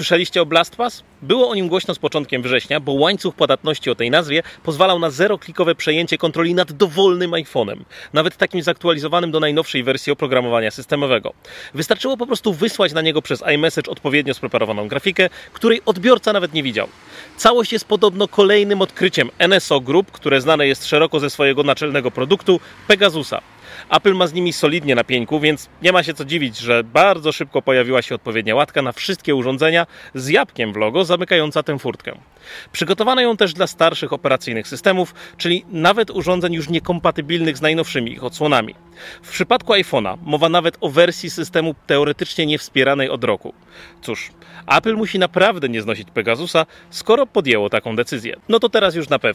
Słyszeliście o BlastPass? Było o nim głośno z początkiem września, bo łańcuch podatności o tej nazwie pozwalał na zero-klikowe przejęcie kontroli nad dowolnym iPhone'em, nawet takim zaktualizowanym do najnowszej wersji oprogramowania systemowego. Wystarczyło po prostu wysłać na niego przez iMessage odpowiednio spreparowaną grafikę, której odbiorca nawet nie widział. Całość jest podobno kolejnym odkryciem NSO Group, które znane jest szeroko ze swojego naczelnego produktu Pegasusa. Apple ma z nimi solidnie na pieńku, więc nie ma się co dziwić, że bardzo szybko pojawiła się odpowiednia łatka na wszystkie urządzenia z jabłkiem w logo zamykająca tę furtkę. Przygotowano ją też dla starszych operacyjnych systemów, czyli nawet urządzeń już niekompatybilnych z najnowszymi ich odsłonami. W przypadku iPhone'a mowa nawet o wersji systemu teoretycznie niewspieranej od roku. Cóż, Apple musi naprawdę nie znosić Pegasusa, skoro podjęło taką decyzję. No to teraz już na pewno.